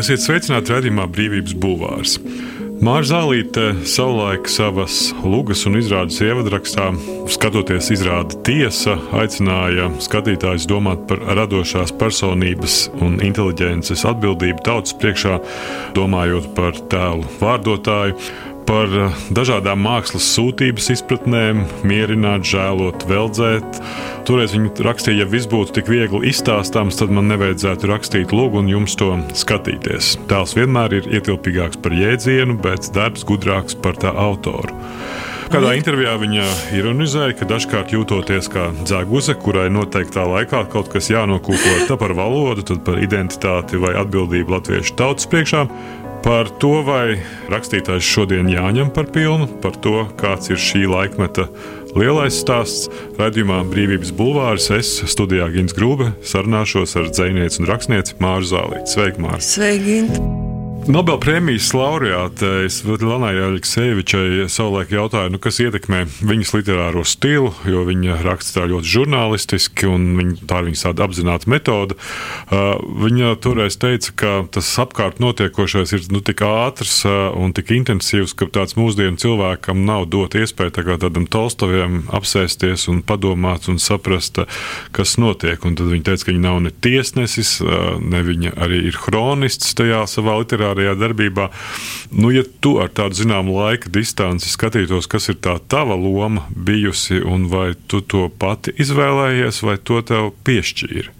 Esiet sveicināti redzamā brīvības bulvārs. Mārza Zālīte savulaik savas lugas un izrādes ievadrakstā, skatoties izrādi tiesa, aicināja skatītājus domāt par radošās personības un inteliģences atbildību tautas priekšā, domājot par tēlu vārdotāju par eh, dažādām mākslas sūtības izpratnēm, mierināt, žēlot, veldzēt. Toreiz viņi rakstīja, ja viss būtu tik viegli izstāstāms, tad man nevajadzētu rakstīt lūgu un jums to skatīties. Tēls vienmēr ir ietilpīgāks par jēdzienu, bet darbs gudrāks par tā autoru. Kādā intervijā viņa ironizēja, ka dažkārt jūtoties kā dzēguze, kurai noteiktā laikā kaut kas jānokūko tā par valodu, tad par identitāti vai atbildību latviešu tautas priekšā. Par to, vai rakstītājs šodien jāņem par pilnu, par to, kāds ir šī laikmeta lielais stāsts. Radījumā Brīvības bulvāris es studijā Gins Grūbe sarunāšos ar dzinieci un rakstnieci Māru Zālīti. Sveiki, Mārta! Sveiki! Nobelpremijas laureātei Svetlānai Aleksēvičai savulaik jautāja, nu, kas ietekmē viņas literāro stilu, jo viņa raksta ļoti žurnālistiski un viņa, tā ir viņas tāda apzināta metode. Uh, viņa toreiz teica, ka tas apkārt notiekošais ir nu, tik ātrs uh, un tik intensīvs, ka tāds mūsdienu cilvēkam nav dot iespēju tā tādam Tolstoviem apsēsties un padomāt un saprast, kas notiek. Un tad viņa teica, ka viņa nav ne tiesnesis, uh, ne viņa arī ir hronists tajā savā literārā literārajā darbībā. Nu, ja tu ar tādu zināmu laika distanci skatītos, kas ir tā tava loma bijusi, un vai tu to pati izvēlējies, vai to tev piešķīra?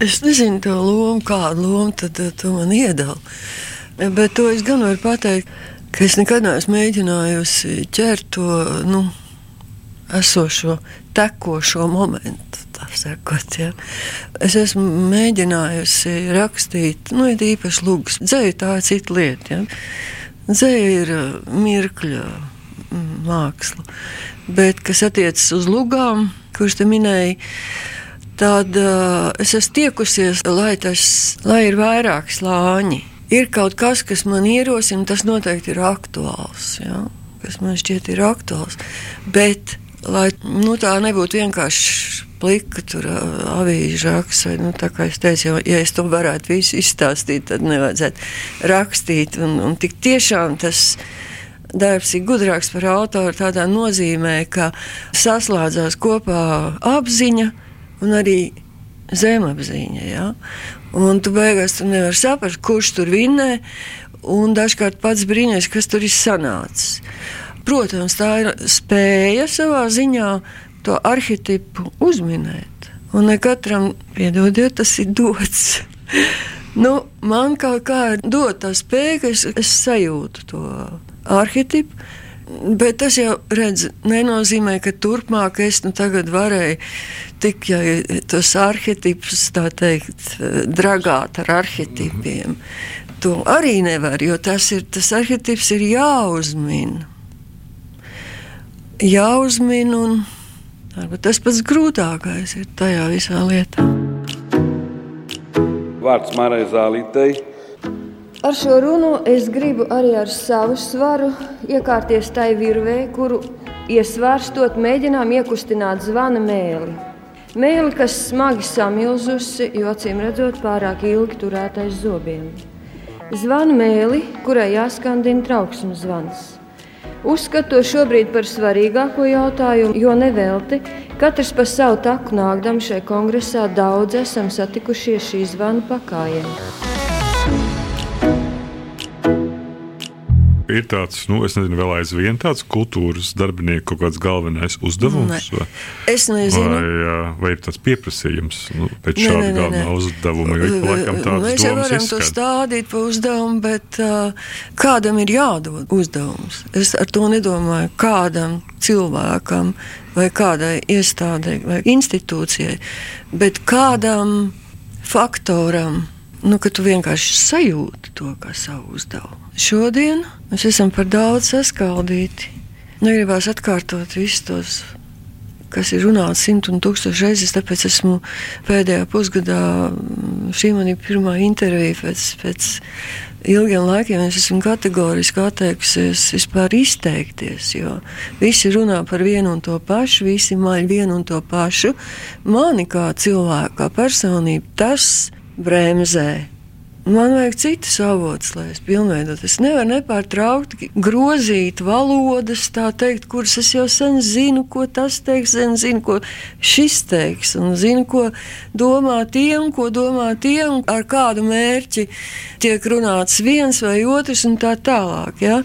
Es nezinu, to lomu, kādu lomu tad, eh, tu man iedali. Bet to es gan varu pateikt, ka es nekad neesmu mēģinājusi ķert to nu, esošo, tekošo momentu sakot, ja. Es esmu mēģinājusi rakstīt, nu, īpaši lūgas. Dzēja tā ir cita lieta. Ja. Dzēja ir uh, mirkļa mm, māksla. Bet, kas attiecas uz lugām, kurš te minēja, tad uh, es esmu tiekusies, lai, tas, lai ir vairāk slāņi. Ir kaut kas, kas man ierosina, tas noteikti ir aktuāls. Ja? Kas man šķiet ir aktuāls. Bet, lai nu, tā nebūtu vienkārši plika, tur avīžu raksts. Nu, tā kā es teicu, ja, ja es to varētu visu izstāstīt, tad nevajadzētu rakstīt. Un, un tik tiešām tas darbs ir gudrāks par autoru tādā nozīmē, ka saslēdzās kopā apziņa un arī zemapziņa. Ja? Un tu beigās tu nevari saprast, kurš tur vinnē, un dažkārt pats brīnīties, kas tur ir sanācis. Protams, tā ir spēja savā ziņā to arhitektu uzminēt. Un ne katram, piedodiet, tas ir dots. nu, man kaut kā ir dota spēja, ka es, es sajūtu to arhitektu. Bet tas jau redz, nenozīmē, ka turpmāk es nu, varēju tik, ja tos arhitipus, tā teikt, dragāt ar arhitipiem. To arī nevar, jo tas, ir, tas arhitips ir jāuzmina. Jāuzmina un Varbūt tas pats grūtākais ir tajā visā lietā. Vārds Mārai Zālītei. Ar šo runu es gribu arī ar savu svaru iekārties tai virvē, kuru iesvērstot mēģinām iekustināt zvana mēli. Mēli, kas smagi samilzusi, jo acīm redzot pārāk ilgi turētais zobiem. Zvanu mēli, kurai jāskandina trauksmes zvans. Uzskatu to šobrīd par svarīgāko jautājumu, jo nevelti katrs pa savu taku nākdam šai kongresā daudz esam satikušies šī zvana pakājiem. Ir tāds, nu, es nezinu, vēl aizvien tāds kultūras darbinieku kaut kāds galvenais uzdevums? Ne. Vai, es nezinu. Vai, vai ir tāds pieprasījums nu, pēc ne, šāda ne, ne, galvenā ne. uzdevuma? Jo laikam tāds Mēs jau varam izskat. to stādīt pa uzdevumu, bet uh, kādam ir jādod uzdevums. Es ar to nedomāju kādam cilvēkam vai kādai iestādei vai institūcijai, bet kādam faktoram nu, ka tu vienkārši sajūti to kā savu uzdevumu. Šodien mēs esam par daudz saskaldīti. Negribās atkārtot visus tos, kas ir runāts simt un tūkstoši reizes. Tāpēc esmu pēdējā pusgadā, šī man ir pirmā intervija pēc, pēc ilgiem laikiem, es esmu kategoriski atteikusies vispār izteikties. Jo visi runā par vienu un to pašu, visi maļ vienu un to pašu. Mani kā cilvēku, kā personību, tas bremzē. Man vajag citus avotus, lai es pilnveidot. Es nevaru nepārtraukti grozīt valodas, tā teikt, kuras es jau sen zinu, ko tas teiks, sen zinu, ko šis teiks, un zinu, ko domā tie un ko domā tie, un ar kādu mērķi tiek runāts viens vai otrs, un tā tālāk. Ja?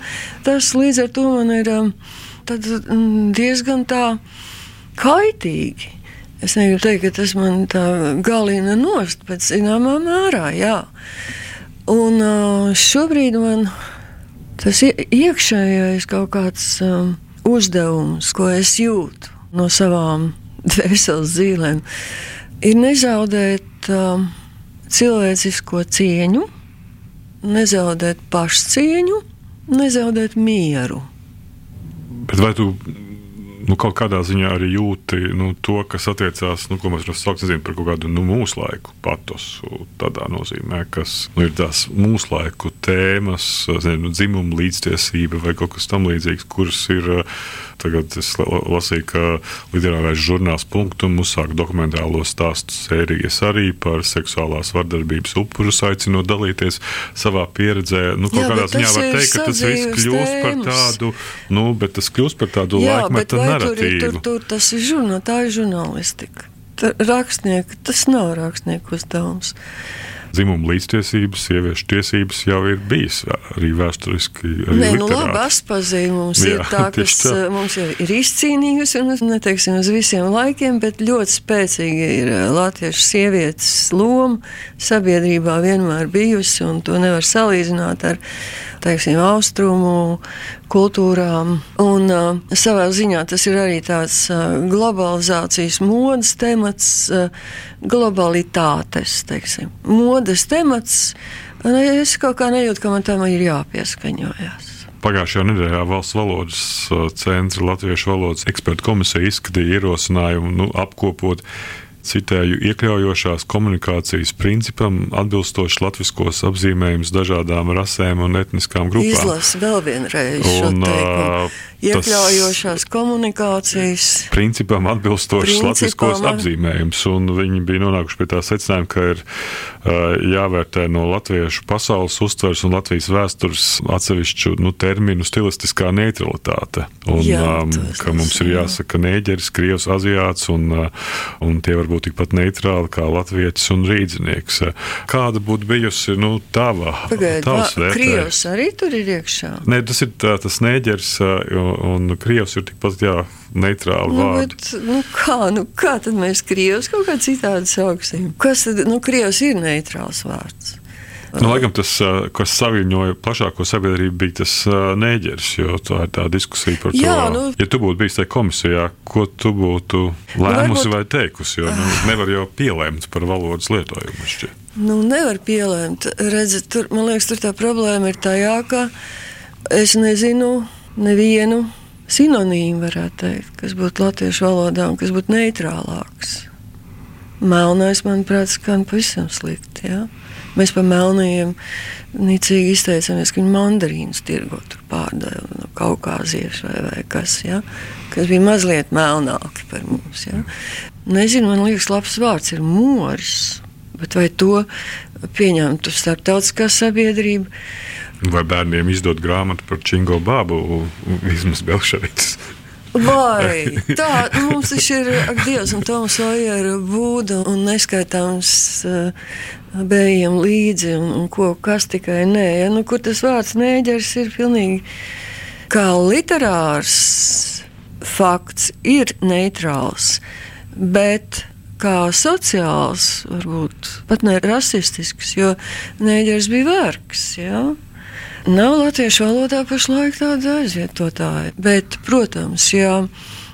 Tas līdz ar to man ir um, tad, um, diezgan tā kaitīgi. Es negribu teikt, ka tas man tā galīgi nost, bet zināmā mērā, jā. Un šobrīd man tas iekšējais kaut kāds um, uzdevums, ko es jūtu no savām dvēseles zīlēm, ir nezaudēt um, cilvēcisko cieņu, nezaudēt pašcieņu, nezaudēt mieru. Bet vai tu nu, kaut kādā ziņā arī jūti nu, to, kas attiecās, nu, ko mēs varam saukt nezinu, par kaut kādu nu, mūsu laiku patosu. Tādā nozīmē, kas nu, ir tās mūsu laiku tēmas, nezinu, dzimuma līdztiesība vai kaut kas tamlīdzīgs, kuras ir Tagad es lasīju, ka literārais žurnāls punktum uzsāk dokumentālo stāstu sērijas arī par seksuālās vardarbības upurus, aicinot dalīties savā pieredzē. Nu, Jā, kādā ziņā var teikt, ka tas viss kļūst tēmas. par tādu, nu, bet tas kļūst par tādu Jā, laikmeta narratīvu. Tur, tur, tur tas ir žurnāl, tā ir žurnālistika. Rakstnieki, tas nav rakstnieku uzdevums dzimuma līdztiesības, sieviešu tiesības jau ir bijis arī vēsturiski. Arī Nē, nu labi, aspazīme mums Jā, ir tā, kas tā. Eh, mums jau ir izcīnījusi, un neteiksim uz visiem laikiem, bet ļoti spēcīga ir eh, latviešu sievietes loma sabiedrībā vienmēr bijusi, un to nevar salīdzināt ar teiksim, austrumu kultūrām. Un, uh, savā ziņā tas ir arī tāds uh, globalizācijas modes temats, uh, globalitātes, teiksim, modes temats. Es kaut kā nejūtu, ka man tam ir jāpieskaņojas. Pagājušajā nedēļā Valsts valodas uh, centra Latviešu valodas ekspertu komisija izskatīja ierosinājumu nu, apkopot citēju, iekļaujošās komunikācijas principam atbilstoši latviskos apzīmējumus dažādām rasēm un etniskām grupām. Izlasi vēl vienreiz šo teikumu. Iekļaujošās komunikācijas principam atbilstošs latviskos apzīmējums, un viņi bija nonākuši pie tā secinājuma, ka ir uh, jāvērtē no latviešu pasaules uztvers un Latvijas vēstures atsevišķu nu, terminu stilistiskā neutralitāte. Un, Jā, um, ka mums ir jāsaka nēģeris, krievs, aziāts, un, uh, un tie var būt tikpat neitrāli kā latvietis un rīdzinieks. Kāda būtu bijusi nu, tava, vērtējums? Krievs arī tur ir iekšā. Nē, tas ir tā, tas neģers un krievs ir tikpat jā, neitrāli nu, vārdi. Bet, nu, kā, nu, kā tad mēs krievs kaut kā citādi sauksim? Kas tad, nu, krievs ir neitrāls vārds? Nu, laikam tas, kas saviņoja plašāko sabiedrību, bija tas nēģeris, jo tā ir tā diskusija par Jā, to. Nu, ja tu būtu bijis tajā komisijā, ko tu būtu lēmusi nu, vai teikusi, jo nu, nevar jau pielēmt par valodas lietojumu. Šķiet. Nu, nevar pielēmt. Redzi, tur, man liekas, tur tā problēma ir tajā, ka es nezinu nevienu sinonīmu, varētu teikt, kas būtu latviešu valodā un kas būtu neitrālāks. Melnais, manuprāt, skan pavisam slikti. Ja? Mēs par melniem nicīgi izteicāmies, ka viņi mandarīnus tirgo tur pārdeva no Kaukāziešu vai, vai kas, ja? kas bija mazliet melnāki par mums. Ja? Nezinu, man liekas, labs vārds ir moris, bet vai to pieņemtu starptautiskā sabiedrība? Vai bērniem izdot grāmatu par Čingo Bābu, vismaz Belševits? Vai tā mums ir ak, Dievs un Toms Ojera būda un neskaitāms uh, bējiem līdzi un, un ko, kas tikai nē. Ja, nu, kur tas vārds nēģers ir pilnīgi kā literārs fakts, ir neitrāls, bet kā sociāls, varbūt pat ne rasistisks, jo nēģers bija vergs. Ja? Nav latviešu valodā pašlaik tāda aizvietotāja, bet, protams, ja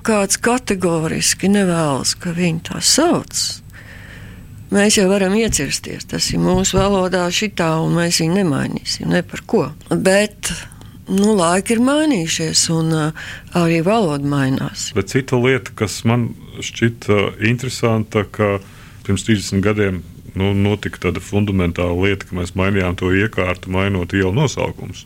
kāds kategoriski nevēlas, ka viņi tā sauc, mēs jau varam iecirsties. Tas ir mūsu valodā šitā, un mēs viņu nemainīsim ne par ko. Bet nu, laiki ir mainījušies, un uh, arī valoda mainās. Bet cita lieta, kas man šķita interesanta, ka pirms 30 gadiem nu, notika tāda fundamentāla lieta, ka mēs mainījām to iekārtu, mainot ielu nosaukumus.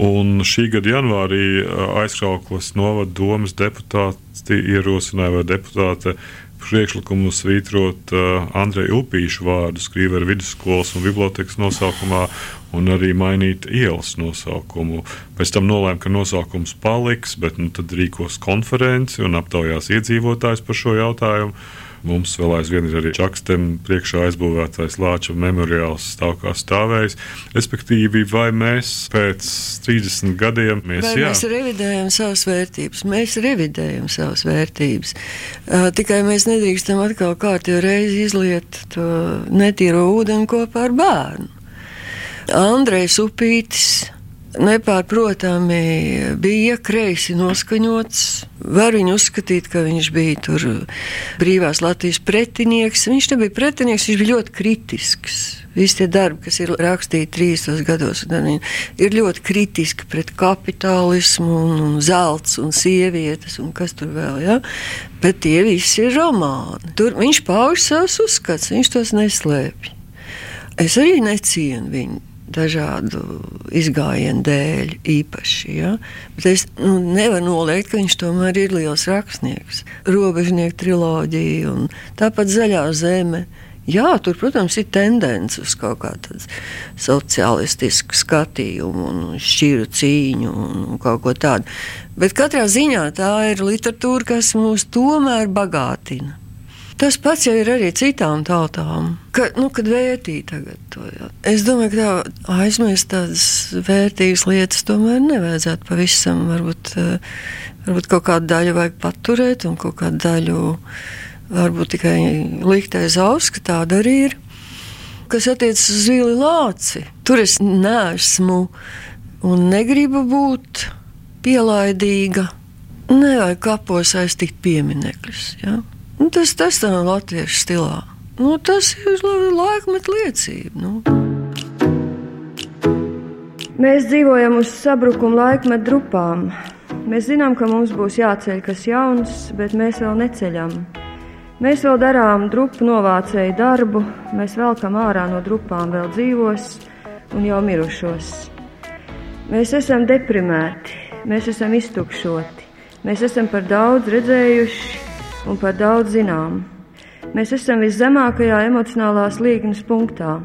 Un šī gada janvārī aizkrauklas novada domas deputāti ierosināja vai deputāte priekšlikumu svītrot uh, Andreja Upīša vārdu Skrīvera vidusskolas un bibliotekas nosaukumā un arī mainīt ielas nosaukumu. Pēc tam nolēma, ka nosaukums paliks, bet nu, tad rīkos konferenci un aptaujās iedzīvotājs par šo jautājumu. Mums vēl aizvien ir arī čakstem priekšā aizbūvētais Lāča memoriāls stāv kā stāvējis. Respektīvi, vai mēs pēc 30 gadiem mēs, vai jā. mēs revidējam savas vērtības? Mēs revidējam savas vērtības. Uh, tikai mēs nedrīkstam atkal kārtīgi reizi izliet to netīro ūdeni kopā ar bērnu. Andrejs Upītis nepārprotami bija kreisi noskaņots. Var viņu uzskatīt, ka viņš bija tur brīvās Latvijas pretinieks. Viņš nebija pretinieks, viņš bija ļoti kritisks. Visi tie darbi, kas ir rakstīti 30 gados, ir ļoti kritiski pret kapitālismu, un, un zelts un sievietes un kas tur vēl. Ja? Bet tie visi ir romāni. Tur viņš pauž savus uzskats, viņš tos neslēpj. Es arī necienu viņu dažādu izgājienu dēļ īpaši. Ja? Bet es nu, nevaru noliegt, ka viņš tomēr ir liels rakstnieks. Robežnieku triloģija un tāpat zaļā zeme. Jā, tur, protams, ir tendence uz kaut kādu sociālistisku skatījumu, un šķiru cīņu un kaut ko tādu. Bet katrā ziņā tā ir literatūra, kas mūs tomēr bagātina. Tas pats jau ir arī citām tautām. Ka, nu, kad vērtīgi tagad to jau. Es domāju, ka tā aizmirst tādas vērtīgas lietas tomēr nevajadzētu pavisam. Varbūt, eh, varbūt kaut kādu daļu vajag paturēt un kaut kādu daļu varbūt tikai likt aiz auss, ka tāda arī ir. Kas attiecas uz zili lāci, tur es neesmu un negribu būt pielaidīga. Nevajag kapos aiztikt pieminekļus. Ja? Nu, tas tas tā latviešu stilā. Nu, tas ir laikmeta liecība. Nu. Mēs dzīvojam uz sabrukuma laikmeta drupām. Mēs zinām, ka mums būs jāceļ kas jauns, bet mēs vēl neceļam. Mēs vēl darām drupu novācēju darbu, mēs velkam ārā no drupām vēl dzīvos un jau mirušos. Mēs esam deprimēti, mēs esam iztukšoti, mēs esam par daudz redzējuši, un par daudz zinām. Mēs esam viszemākajā emocionālās līknes punktā.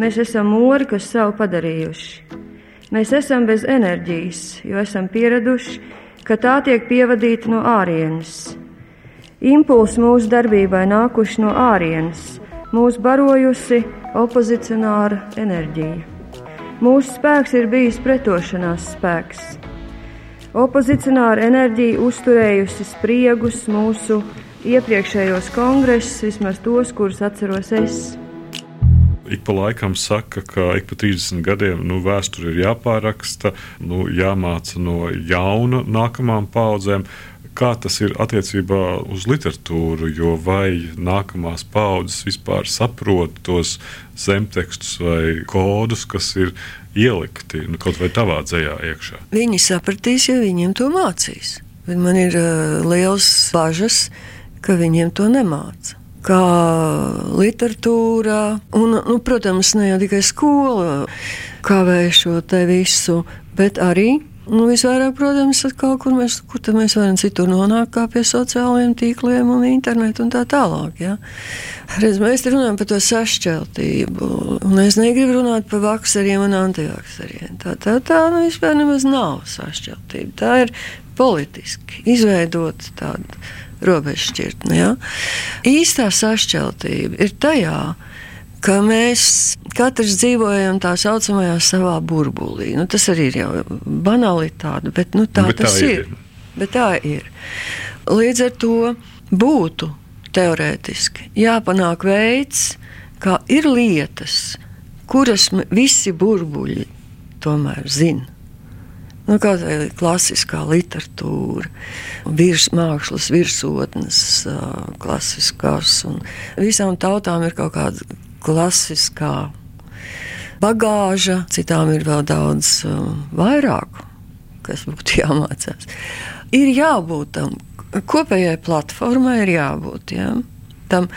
Mēs esam mūri, kas savu padarījuši. Mēs esam bez enerģijas, jo esam pieraduši, ka tā tiek pievadīta no ārienes. Impulsi mūsu darbībai nākuši no ārienes, mūsu barojusi opozicionāra enerģija. Mūsu spēks ir bijis pretošanās spēks Opozicionāra enerģija uzturējusi spriegus mūsu iepriekšējos kongresus, vismaz tos, kurus atceros es. Ik pa laikam saka, ka ik pa 30 gadiem nu, vēsture ir jāpāraksta, nu, jāmāca no jauna nākamajām paudzēm kā tas ir attiecībā uz literatūru, jo vai nākamās paudzes vispār saprot tos zemtekstus vai kodus, kas ir ielikti nu, kaut vai tavā dzējā iekšā? Viņi sapratīs, ja viņiem to mācīs. Bet man ir uh, liels bažas, ka viņiem to nemāca. Kā literatūra, un, nu, protams, ne jau tikai skola kavē šo te visu, bet arī Nu, visvairāk, protams, kaut kur mēs, kur mēs varam citur nonākt, kā pie sociālajiem tīkliem un internetu un tā tālāk. Ja? Redz, mēs runājam par to sašķeltību, un es negribu runāt par vakseriem un antivakseriem. Tā, tā, tā nu, vispār nemaz nav sašķeltība. Tā ir politiski izveidota tāda robežšķirtne. Ja? Īstā sašķeltība ir tajā, ka mēs katrs dzīvojam tā saucamajā savā burbulī. Nu, tas arī ir jau banalitāte, bet nu, tā, bet tas tā ir. ir. Bet tā ir. Līdz ar to būtu teorētiski jāpanāk veids, kā ir lietas, kuras visi burbuļi tomēr zina. Nu, kā tā ir klasiskā literatūra, virs, mākslas virsotnes, klasiskās. Visām tautām ir kaut kāda klasiskā bagāža, citām ir vēl daudz uh, vairāk, kas būtu jāmācās. Ir jābūt tam kopējai platformai, ir jābūt ja? tam.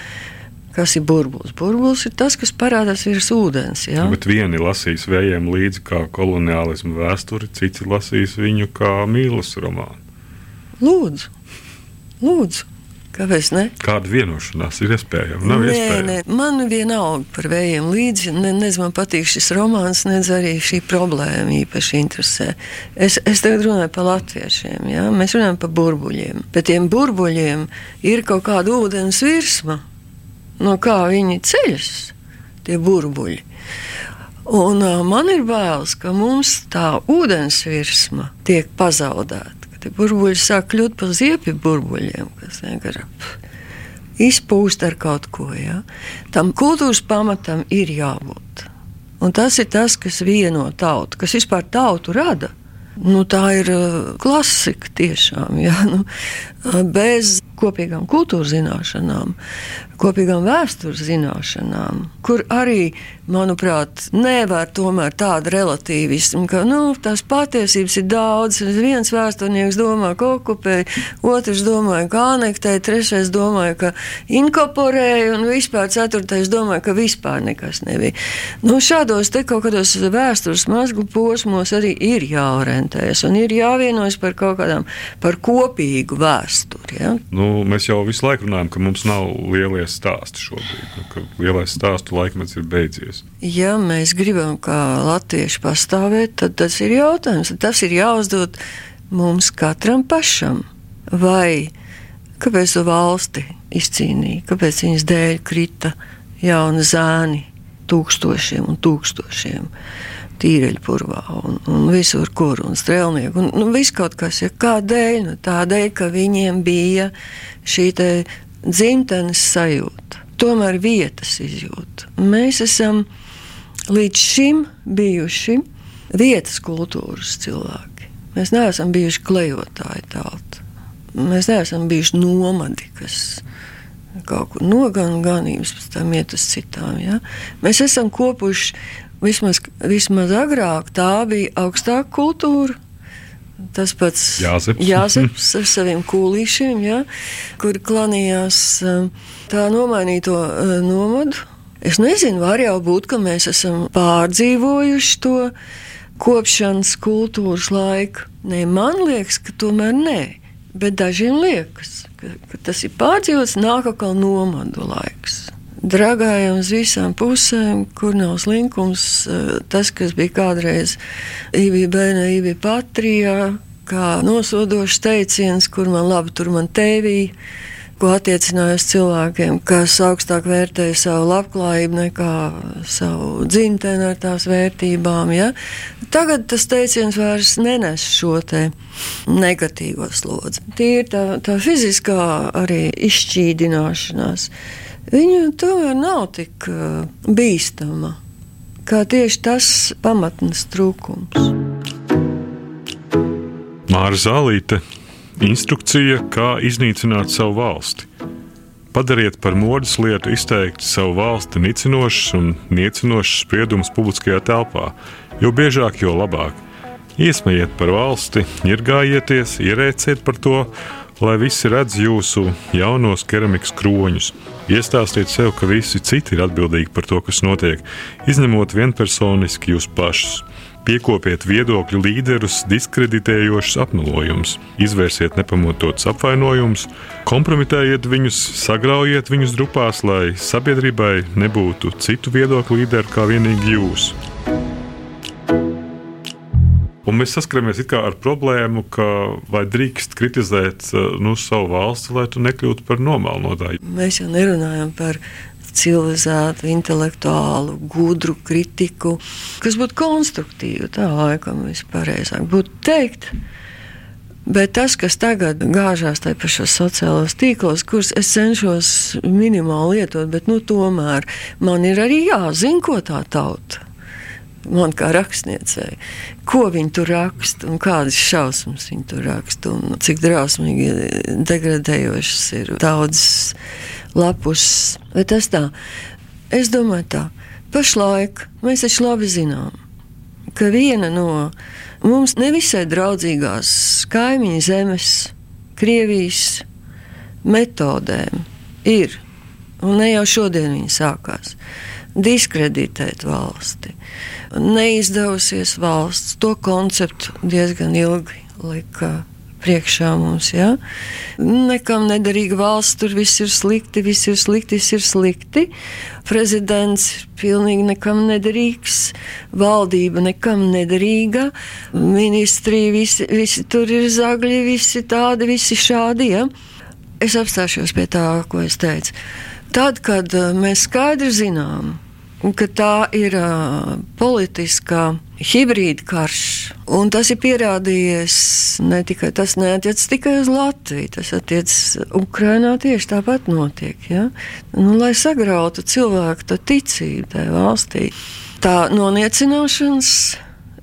Kas ir burbulis? Burbulis ir tas, kas parādās virs ūdens. Ja? Bet vieni lasīs vējiem līdzi kā koloniālismu vēsturi, citi lasīs viņu kā mīlestības romānu. Lūdzu, lūdzu Kāpēc ne? Kāda vienošanās ir iespējama? Nav nē, iespējama. nē, man vienalga par vējiem līdzi. Ne, nezinu, man patīk šis romāns, nedz arī šī problēma īpaši interesē. Es, es tagad runāju par latviešiem, ja? mēs runājam par burbuļiem. Bet tiem burbuļiem ir kaut kāda ūdens virsma, no kā viņi ceļas, tie burbuļi. Un uh, man ir bailes, ka mums tā ūdens virsma tiek pazaudēta. Tie burbuļi sāk kļūt par ziepju burbuļiem, kas vienkārši izpūst ar kaut ko. Ja? Tam kultūras pamatam ir jābūt. Un tas ir tas, kas vieno tautu, kas vispār tautu rada. Nu, tā ir klasika tiešām. Ja? Nu, bez kopīgām kultūras zināšanām, kopīgām vēstures zināšanām, kur arī, manuprāt, nevar tomēr tāda relativisma, ka nu, tās patiesības ir daudz. Viens vēsturnieks domā, ka okupēja, otrs domāja, ka anektēja, trešais domāja, ka inkorporēja, un vispār ceturtais domāja, ka vispār nekas nebija. Nu, šādos te kaut kādos vēstures mazgu posmos arī ir jāorientējas un ir jāvienojas par kaut kādām, par kopīgu vēsturi. Ja? Nu, mēs jau visu laiku runājam, ka mums nav lielie stāsti šobrīd, nu, ka lielais stāstu laikmets ir beidzies. Ja mēs gribam, kā latvieši pastāvēt, tad tas ir jautājums. Tas ir jāuzdod mums katram pašam. Vai kāpēc valsti izcīnīja, kāpēc viņas dēļ krita jauni zēni tūkstošiem un tūkstošiem tīreļpurvā un, un visur, kur un strēlnieku. Un, nu, viss kaut kas, ja kādēļ? Nu, tādēļ, ka viņiem bija šī dzimtenes sajūta, tomēr vietas izjūta. Mēs esam līdz šim bijuši vietas kultūras cilvēki. Mēs neesam bijuši klejotāji tauta. Mēs neesam bijuši nomadi, kas kaut kur nogan ganības, pēc tam iet uz citām. Ja? Mēs esam kopuši Vismaz, vismaz agrāk tā bija augstāka kultūra. Tas pats Jāzeps, Jāzeps ar saviem kūlīšiem, ja, kuri klanījās um, tā nomainīto uh, nomadu. Es nezinu, var jau būt, ka mēs esam pārdzīvojuši to kopšanas kultūras laiku. Nē, man liekas, ka tomēr nē, bet dažiem liekas, ka, ka tas ir pārdzīvots, nāk atkal nomadu laiks dragājam uz visām pusēm, kur nav slinkums. Eh, tas, kas bija kādreiz Ivija Bēna, Ivija Patrijā, kā nosodošs teiciens, kur man labi, tur man tēvī, ko attiecinājos cilvēkiem, kas augstāk vērtēja savu labklājību nekā savu dzimteni ar tās vērtībām. Ja? Tagad tas teiciens vairs nenes šo te negatīvo slodzi. Tie ir tā, tā fiziskā arī izšķīdināšanās viņa tomēr nav tik uh, bīstama kā tieši tas pamatnes trūkums. Māra Zālīte - instrukcija, kā iznīcināt savu valsti. Padariet par modes lietu izteikti savu valsti nicinošs un niecinošs spriedums publiskajā telpā, jo biežāk, jo labāk. Iesmējiet par valsti, iergājieties, ierēciet par to, lai visi redz jūsu jaunos keramikas kroņus. Iestāstiet sev, ka visi citi ir atbildīgi par to, kas notiek, izņemot vienpersoniski jūs pašus. Piekopiet viedokļu līderus, diskreditējošus apmelojumus, izvērsiet nepamatotus apvainojumus, kompromitējiet viņus, sagraujiet viņus grupās, lai sabiedrībai nebūtu citu viedokļu līderu kā vienīgi jūs. Un mēs saskaramies ar problēmu, ka vai drīkst kritizēt uh, nu, savu valsti, lai tu nekļūtu par nomalnotāju. Mēs jau nerunājam par civilizētu, intelektuālu, gudru kritiku, kas būtu konstruktīva. Tā laikam vispareizāk būtu teikt. Bet tas, kas tagad gāžās tajā pašā sociālajos tīklos, kurus es cenšos minimāli lietot, bet nu, tomēr man ir arī jāzina, ko tā tauta man kā rakstniecei, ko viņi tur raksta un kādas šausmas viņi tur raksta un cik drausmīgi degradējošas ir daudzas lapus. Bet tas tā, es domāju tā, pašlaik mēs taču labi zinām, ka viena no mums nevisai draudzīgās kaimiņu zemes, Krievijas metodēm ir, un ne jau šodien viņi sākās, diskreditēt valsti neizdevusies valsts. To konceptu diezgan ilgi lika priekšā mums. Ja? Nekam nederīga valsts, tur viss ir slikti, viss ir slikti, viss ir slikti. Prezidents ir pilnīgi nekam nederīgs, valdība nekam nederīga, ministrija visi, visi tur ir zagļi, visi tādi, visi šādi. Ja? Es apstāšos pie tā, ko es teicu. Tad, kad mēs skaidri zinām, ka tā ir uh, politiskā hibrīda karš. Un tas ir pierādījies ne tikai tas, neatiec tikai uz Latviju, tas attiecas Ukrainā tieši tāpat notiek. Ja? Nu, lai sagrautu cilvēku ticību tajā valstī, tā noniecināšanas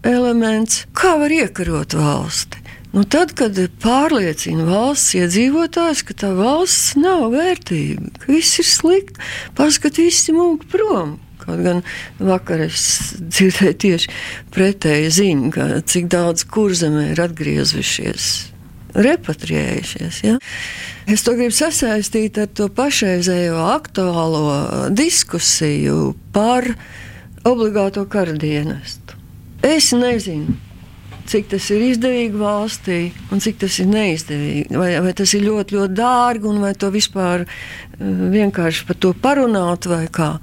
elements, kā var iekarot valsti. Nu, tad, kad pārliecina valsts iedzīvotājs, ka tā valsts nav vērtīga, ka viss ir slikti, paskat, visi mūk prom. Kaut gan vakar es dzirdēju tieši pretēju ziņu, ka cik daudz kurzemē ir atgriezušies, repatriējušies. Ja? Es to gribu sasaistīt ar to pašreizējo aktuālo diskusiju par obligāto kara dienestu. Es nezinu, cik tas ir izdevīgi valstī un cik tas ir neizdevīgi. Vai, vai tas ir ļoti, ļoti dārgi un vai to vispār vienkārši par to parunāt vai kā.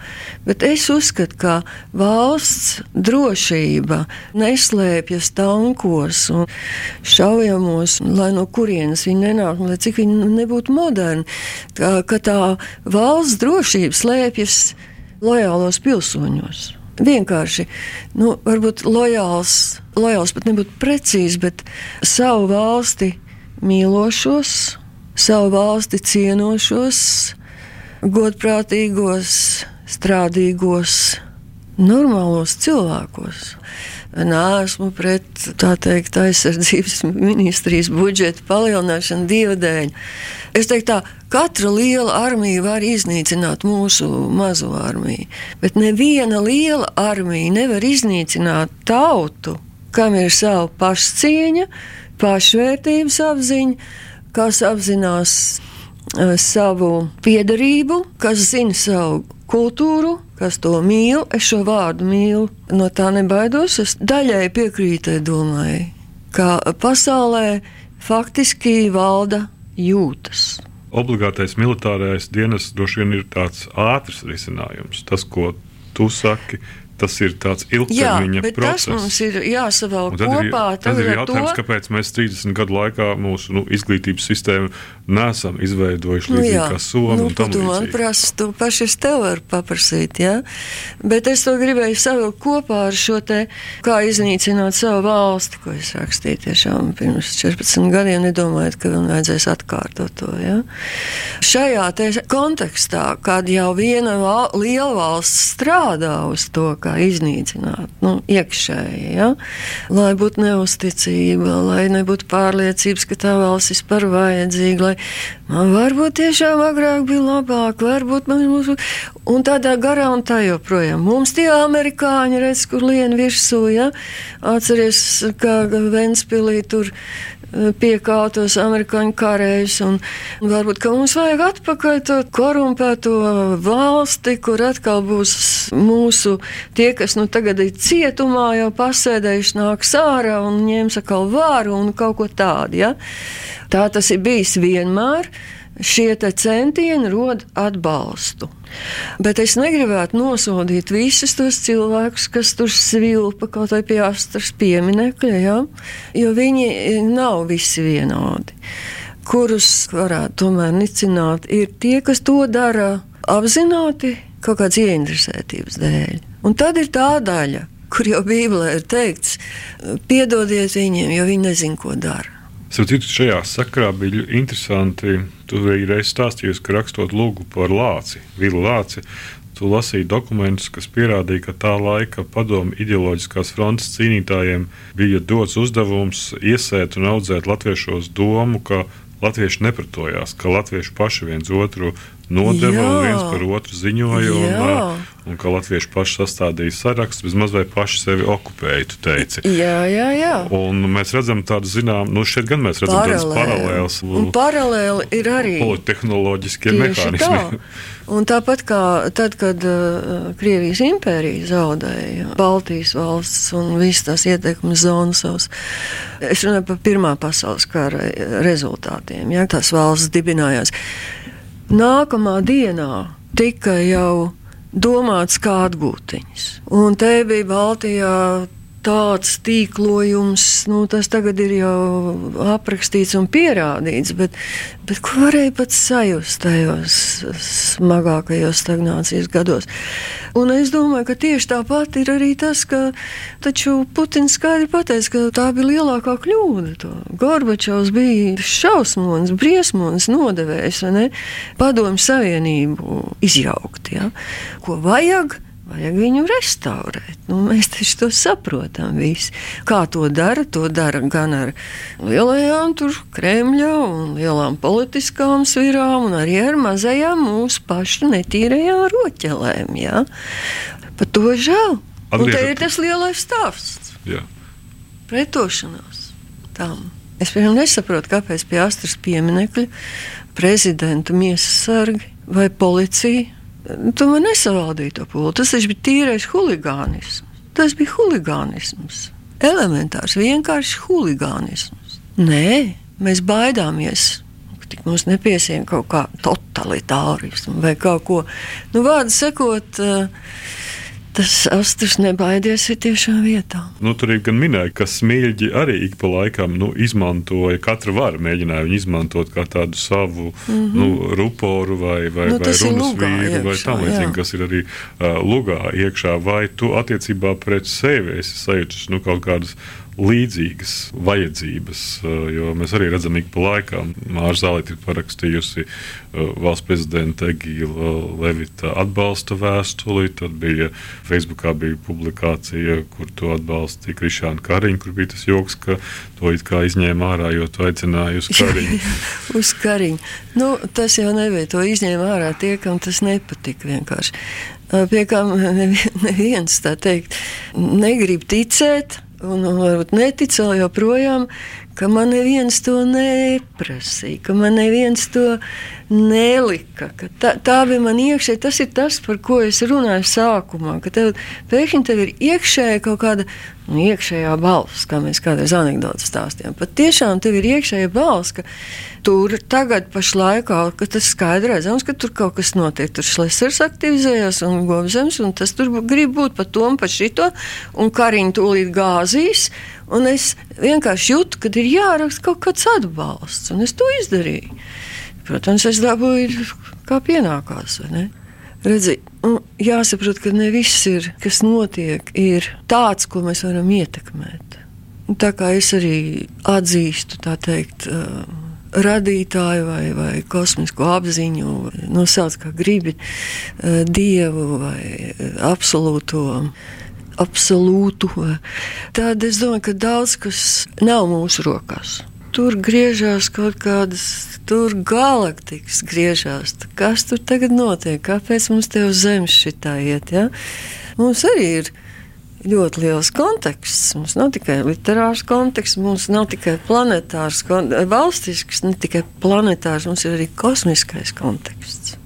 Bet es uzskatu, ka valsts drošība neslēpjas tankos un šaujamos, lai no kurienes viņi nenāk, lai cik viņi nebūtu moderni. Tā, ka tā valsts drošība slēpjas lojālos pilsoņos vienkārši, nu, varbūt lojāls, lojāls pat nebūtu precīzi, bet savu valsti mīlošos, savu valsti cienošos, godprātīgos, strādīgos, normālos cilvēkos. Nē, esmu pret tā teikt aizsardzības ministrijas budžeta palielināšanu divu dēļ. Es teiktu, tā katra liela armija var iznīcināt mūsu mazo armiju, bet neviena liela armija nevar iznīcināt tautu, kam ir sava pašcieņa, pašvērtības apziņa, kas apzinās savu piedarību, kas zina savu kultūru, kas to mīl. Es šo vārdu mīlu, no tā nebaidos. Es daļai piekrītu domai, ka pasaulē faktiski valda jūtas. Obligātais militārais dienas droši vien ir tāds ātrs risinājums. Tas, ko tu saki, tas ir tāds ilgtermiņa Jā, process. Tas mums ir jāsavēl kopā. Ir, tad ir jautājums, to... kāpēc mēs 30 gadu laikā mūsu nu, izglītības sistēmu nesam izveidojuši līdzīgi nu, kā Somija. Nu, tu man prasi, tu paši es tev varu paprasīt, jā? Bet es to gribēju savilkt kopā ar šo te, kā iznīcināt savu valsti, ko es rakstīju tiešām pirms 14 gadiem, nedomājot, ka vēl vajadzēs atkārtot to, jā? Šajā te kontekstā, kad jau viena val, liela valsts strādā uz to, kā iznīcināt, nu, iekšēji, jā? Lai būtu neusticība, lai nebūtu pārliecības, ka tā valsts vispār vajadzīga, varbūt tiešām agrāk bija labāk, varbūt man būs. Un tādā garā un tā joprojām. Mums tie amerikāņi redz, kur lien virsū, ja? Atceries, kā Ventspilī tur piekāptos amerikāņu karējus. Varbūt mums vajag atpakaļ to korumpēto valsti, kur atkal būs mūsu tie, kas nu tagad ir cietumā, jau pasēdējuši, nāks ārā un ņems atkal vāru un kaut ko tādu. Ja? Tā tas ir bijis vienmēr. Šie centieni rod atbalstu. Bet es negribētu nosodīt visus tos cilvēkus, kas tur svilpa kaut vai pie astras pieminekļa, ja? jo viņi nav visi vienādi. Kurus varētu tomēr nicināt, ir tie, kas to dara apzināti kaut kādas ieinteresētības dēļ. Un tad ir tā daļa, kur jau Bībelē ir teikts, piedodiet viņiem, jo viņi nezin, ko dara. Citu, šajā sakarā bija interesanti. Tu reiz stāstīji, ka rakstot lūgu par lāci, vilu lāci. Tu lasīji dokumentus, kas pierādīja, ka tā laika padomu ideoloģiskās frontes cīnītājiem bija dots uzdevums iesēt un audzēt latviešos domu, ka latvieši nepratojās, ka latvieši paši viens otru nodeva Jā. un viens par otru ziņoja. Un ka latvieši paši sastādīja sarakstu, vismaz vai paši sevi okupēja, tu teici. Jā, jā, jā. Un mēs redzam tādu zinām, nu šeit gan mēs redzam tādas paralēlas Un paralēli ir arī politehnoloģiskie mehānismi. tā. Un tāpat kā tad, kad uh, Krievijas impērija zaudēja Baltijas valsts un visas tās ietekmes zonas, savas, es runāju par Pirmā pasaules kara rezultātiem, ja tās valsts dibinājās. Nākamā dienā tika jau domāts, kā atgūt viņas. Un te bija Baltijā tāds tīklojums, nu, tas tagad ir jau aprakstīts un pierādīts, bet, bet ko varēja pat sajust tajos smagākajos stagnācijas gados? Un es domāju, ka tieši tāpat ir arī tas, ka taču Putins skaidri pateica, ka tā bija lielākā kļūda. To. Gorbačovs bija šausmonis, briesmonis nodevējs? Padomju savienību izjaukt, ja? Ko vajag? Vajag viņu restaurēt. Nu, mēs taču to saprotam. Visi. Kā to dara? To dara gan ar lielajām Kremļa un lielām politiskām svirām, un arī ar mazajām mūsu pašu netīrajām roķelēm. Ja? Par to žēl. Atgriežot- ir tas lielais stāsts Jā. pretošanās tam. Es piemēram nesaprotu, kāpēc pie Astras pieminiekļa prezidenta miesas sargi vai policija to nesavaldīja to pūli. Tas bija tīrais huligānisms. Tas bija huligānisms. Elementārs, vienkārši huligānisms. Nē, mēs baidāmies. Tik mums nepiesien kaut kā totalitārismu vai kaut ko. Nu, vārdu sakot, uh, tas asturs nebaidies ir tiešām vietā. Nu, tur ir gan minēta, ka smilģi arī ik pa laikam nu, izmantoja, katra vara mēģināja viņu izmantot kā tādu savu mm -hmm. nu, ruporu vai, vai, Nu, vai runas vīru vai iekšā, tam līdzīgi, kas ir arī uh, lugā iekšā. Vai tu attiecībā pret sevi esi sajūtis nu, kaut kādas līdzīgas vajadzības, uh, jo mēs arī redzam, ik pa laikam Mārza Zālīte ir parakstījusi uh, valsts prezidenta Egīla Levita atbalsta vēstuli, tad bija Facebookā bija publikācija, kur to atbalstīja Krišāna Kariņa, kur bija tas joks, ka to it kā izņēma ārā, jo tu aicināji uz Kariņu. Uz kariņu. Nu, tas jau nebija. To izņēma ārā tie, kam tas nepatika. Vienkārši. Pie kā nevi- neviens tā teikt, negrib ticēt, un, un varbūt netic vēl joprojām, ka man neviens to neprasīja, ka man neviens to nelika. ka Tā, tā bija man iekšēji. Tas ir tas, par ko es runāju sākumā. Tev pēkšņi tev ir iekšēji kaut kāda nu, iekšējā balss, kā mēs kādreiz anekdotas stāstījām. Pat tiešām tev ir iekšējā balss, ka tur tagad pašlaik ka tas skaidri redzams, ka tur kaut kas notiek. Tur šlesers aktivizējās un gobzems, un tas tur grib būt pa to un pa šito, un kariņu tūlīt gāzīs. Un es vienkārši jūtu, ka ir jāraksta kaut kāds atbalsts, un es to izdarīju. Protams, es dabūju, kā pienākās. Redzi, jāsaprot, ka ne viss, ir, kas notiek, ir tāds, ko mēs varam ietekmēt. Tā kā es arī atzīstu, tā teikt, uh, radītāju vai, vai kosmisko apziņu, nosauc kā gribi, uh, dievu vai uh, absolūto. Absolūtu. Tad es domāju, ka daudz kas nav mūsu rokās. Tur griežās kaut kādas, tur galaktikas griežās. Kas tur tagad notiek? Kāpēc mums te uz zemes šitā iet? Ja? Mums arī ir ļoti liels konteksts. Mums nav tikai literārs konteksts, mums nav tikai planetārs, valstisks, ne tikai planetārs, mums ir arī kosmiskais konteksts.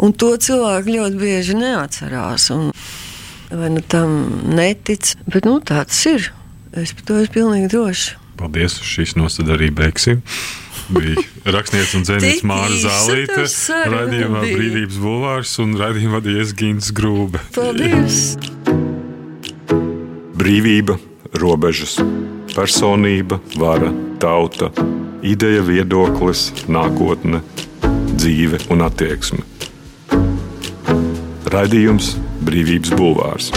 Un to cilvēki ļoti bieži neatcerās. Un, vai nu tam netic, bet nu, tāds ir. Es par to esmu pilnīgi droši. Paldies, šīs nosadaļas arī beigsim. Bija rakstniece un Tik Māra Zālīte, bija. Brīvības bulvārs un raidījumā vadījies Gins Grūbe. Paldies! Brīvība, robežas, personība, vara, tauta, ideja, viedoklis, nākotne, dzīve un attieksme. Raidījums Brīvības bulvārs.